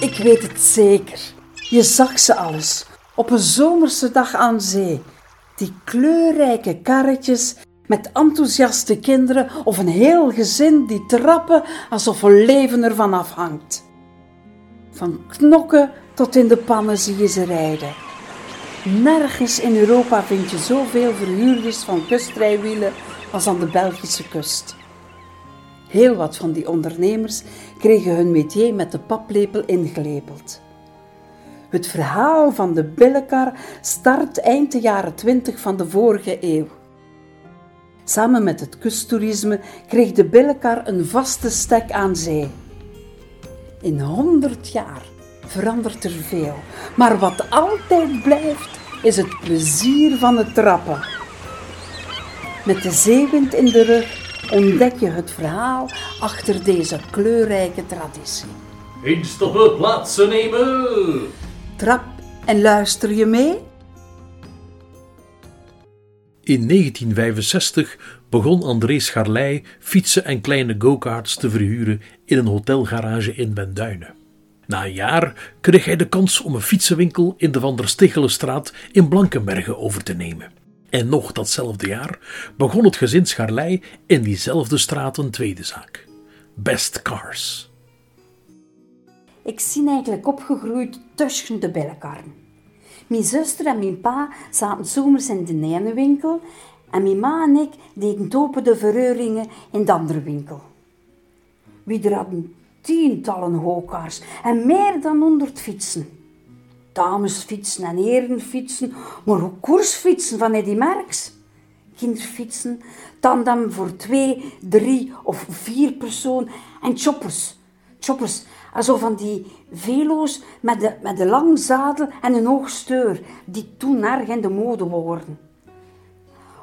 Ik weet het zeker. Je zag ze alles op een zomerse dag aan zee. Die kleurrijke karretjes met enthousiaste kinderen of een heel gezin die trappen alsof een leven ervan afhangt. Van knokken tot in de pannen zie je ze rijden. Nergens in Europa vind je zoveel verhuurders van kustrijwielen als aan de Belgische kust. Heel wat van die ondernemers kregen hun métier met de paplepel ingelepeld. Het verhaal van de billenkar start eind de jaren 20 van de vorige eeuw. Samen met het kusttoerisme kreeg de billenkar een vaste stek aan zee. In honderd jaar verandert er veel, maar wat altijd blijft is het plezier van het trappen. Met de zeewind in de rug ontdek je het verhaal achter deze kleurrijke traditie. Instappen, plaatsen nemen! Trap en luister je mee? In 1965 begon André Scharlei fietsen en kleine go-karts te verhuren in een hotelgarage in Benduinen. Na een jaar kreeg hij de kans om een fietsenwinkel in de Van der Stichelenstraat in Blankenbergen over te nemen. En nog datzelfde jaar begon het gezin Scharlei in diezelfde straat een tweede zaak. Best Cars. Ik zie eigenlijk opgegroeid tussen de billenkarren. Mijn zuster en mijn pa zaten zomers in de ene winkel en mijn ma en ik deden open de verreuringen in de andere winkel. We hadden tientallen hokaars en meer dan honderd fietsen. Damesfietsen en herenfietsen, maar ook koersfietsen van Eddy Merckx. Kinderfietsen, tandem voor twee, drie of vier personen en choppers. Choppers, also van die velo's met de, met de lang zadel en een hoog steur, die toen erg in de mode worden.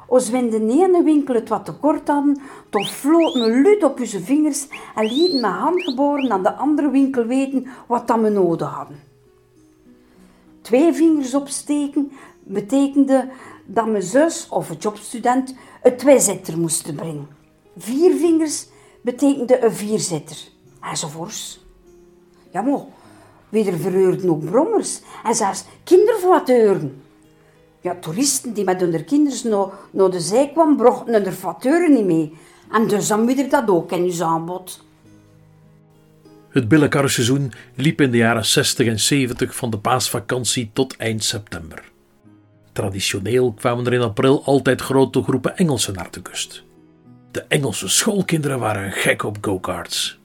Als we in de ene winkel het wat te kort hadden, dan floot een lut op onze vingers en lieten met handgeboren aan de andere winkel weten wat dat we nodig hadden. Twee vingers opsteken betekende dat mijn zus of een jobstudent een tweezitter moest brengen. Vier vingers betekende een vierzitter, enzovoorts. Ja, maar weer verheurden ook brommers en zelfs kindervoiteuren. Ja, toeristen die met hun kinderen naar, naar de zee kwamen, brachten hun voiteuren niet mee. En dus dan weer dat ook in hun aanbod. Het billenkarrenseizoen liep in de jaren 60 en 70 van de paasvakantie tot eind september. Traditioneel kwamen er in april altijd grote groepen Engelsen naar de kust. De Engelse schoolkinderen waren gek op go-karts.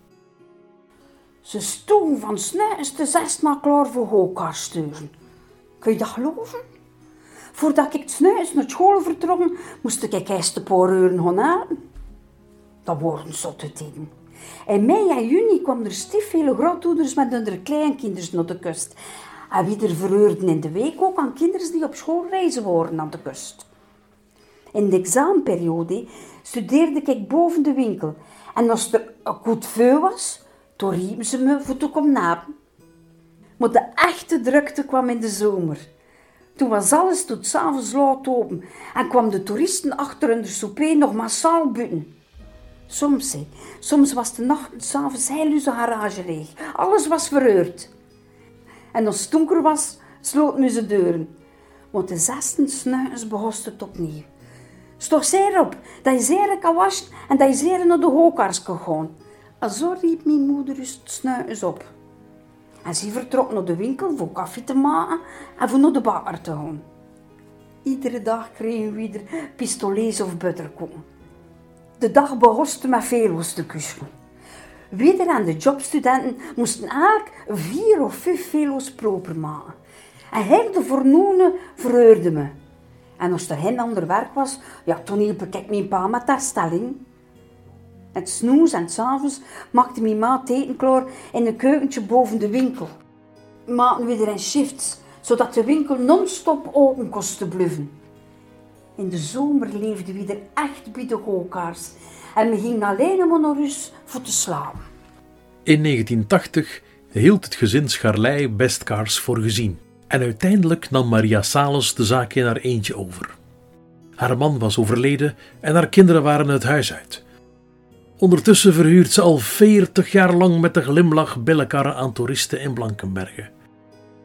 Ze stonden van snijs te zes naar klaar voor go-kartsturen. Kun je dat geloven? Voordat ik snijs naar school vertrokken, moest ik eerst een paar uur gaan eten. Dat worden zotte tijden. In mei en juni kwamen er stief veel grootouders met hun kleinkinderen naar de kust. En wie er verheurden in de week ook aan kinderen die op school reizen waren aan de kust. In de examenperiode studeerde ik boven de winkel. En als er een goed vuur was, toen riepen ze me voor te komen napen. Maar de echte drukte kwam in de zomer. Toen was alles tot s'avonds laat open en kwam de toeristen achter hun souper nog massaal buiten. Soms, he, soms was de nacht s'avonds heel onze garage leeg. Alles was verheurd. En als het donker was, sloten ze deuren. Want de zesde snuis begon het opnieuw. Stoch zeer op dat je zeer kan waschen en dat je zeer naar de hookars kan gaan. En zo riep mijn moeder dus snuis op. En ze vertrok naar de winkel voor koffie te maken en voor naar de bakker te gaan. Iedere dag kregen we weer pistolets of butterkoeken. De dag behoste met velo's te kussen. Weder en de jobstudenten moesten elk vier of vijf velo's proper maken. En heel de vernoenen verheurde me. En als er geen ander werk was, ja, toen hielp ik mijn pa met haar stelling. Het snoes en s'avonds maakte mijn ma in een keukentje boven de winkel. Maakten we er in shifts, zodat de winkel non-stop open kost te bluffen. In de zomer leefden we er echt bij de gookaars en we gingen alleen maar naar huis voor te slapen. In 1980 hield het gezin Scharlei Bestcars voor gezien. En uiteindelijk nam Maria Sales de zaak in haar eentje over. Haar man was overleden en haar kinderen waren het huis uit. Ondertussen verhuurt ze al veertig jaar lang met een glimlach billenkarren aan toeristen in Blankenbergen.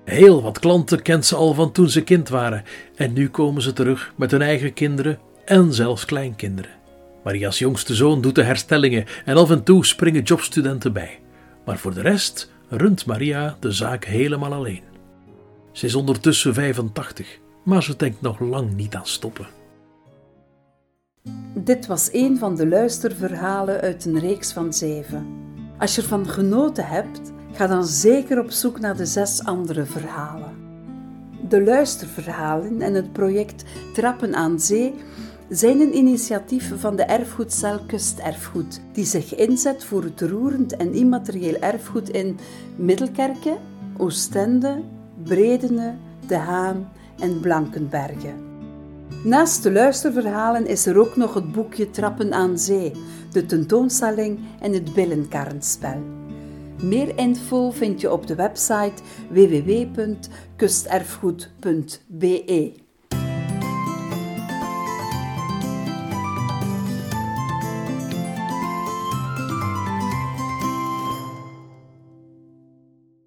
Heel wat klanten kent ze al van toen ze kind waren en nu komen ze terug met hun eigen kinderen en zelfs kleinkinderen. Maria's jongste zoon doet de herstellingen en af en toe springen jobstudenten bij. Maar voor de rest runt Maria de zaak helemaal alleen. Ze is ondertussen 85, maar ze denkt nog lang niet aan stoppen. Dit was een van de luisterverhalen uit een reeks van zeven. Als je ervan genoten hebt, ga dan zeker op zoek naar de zes andere verhalen. De luisterverhalen en het project Trappen aan Zee zijn een initiatief van de erfgoedcel Kusterfgoed, die zich inzet voor het roerend en immaterieel erfgoed in Middelkerke, Oostende, Bredene, De Haan en Blankenbergen. Naast de luisterverhalen is er ook nog het boekje Trappen aan Zee, de tentoonstelling en het billenkarrenspel. Meer info vind je op de website www.kusterfgoed.be.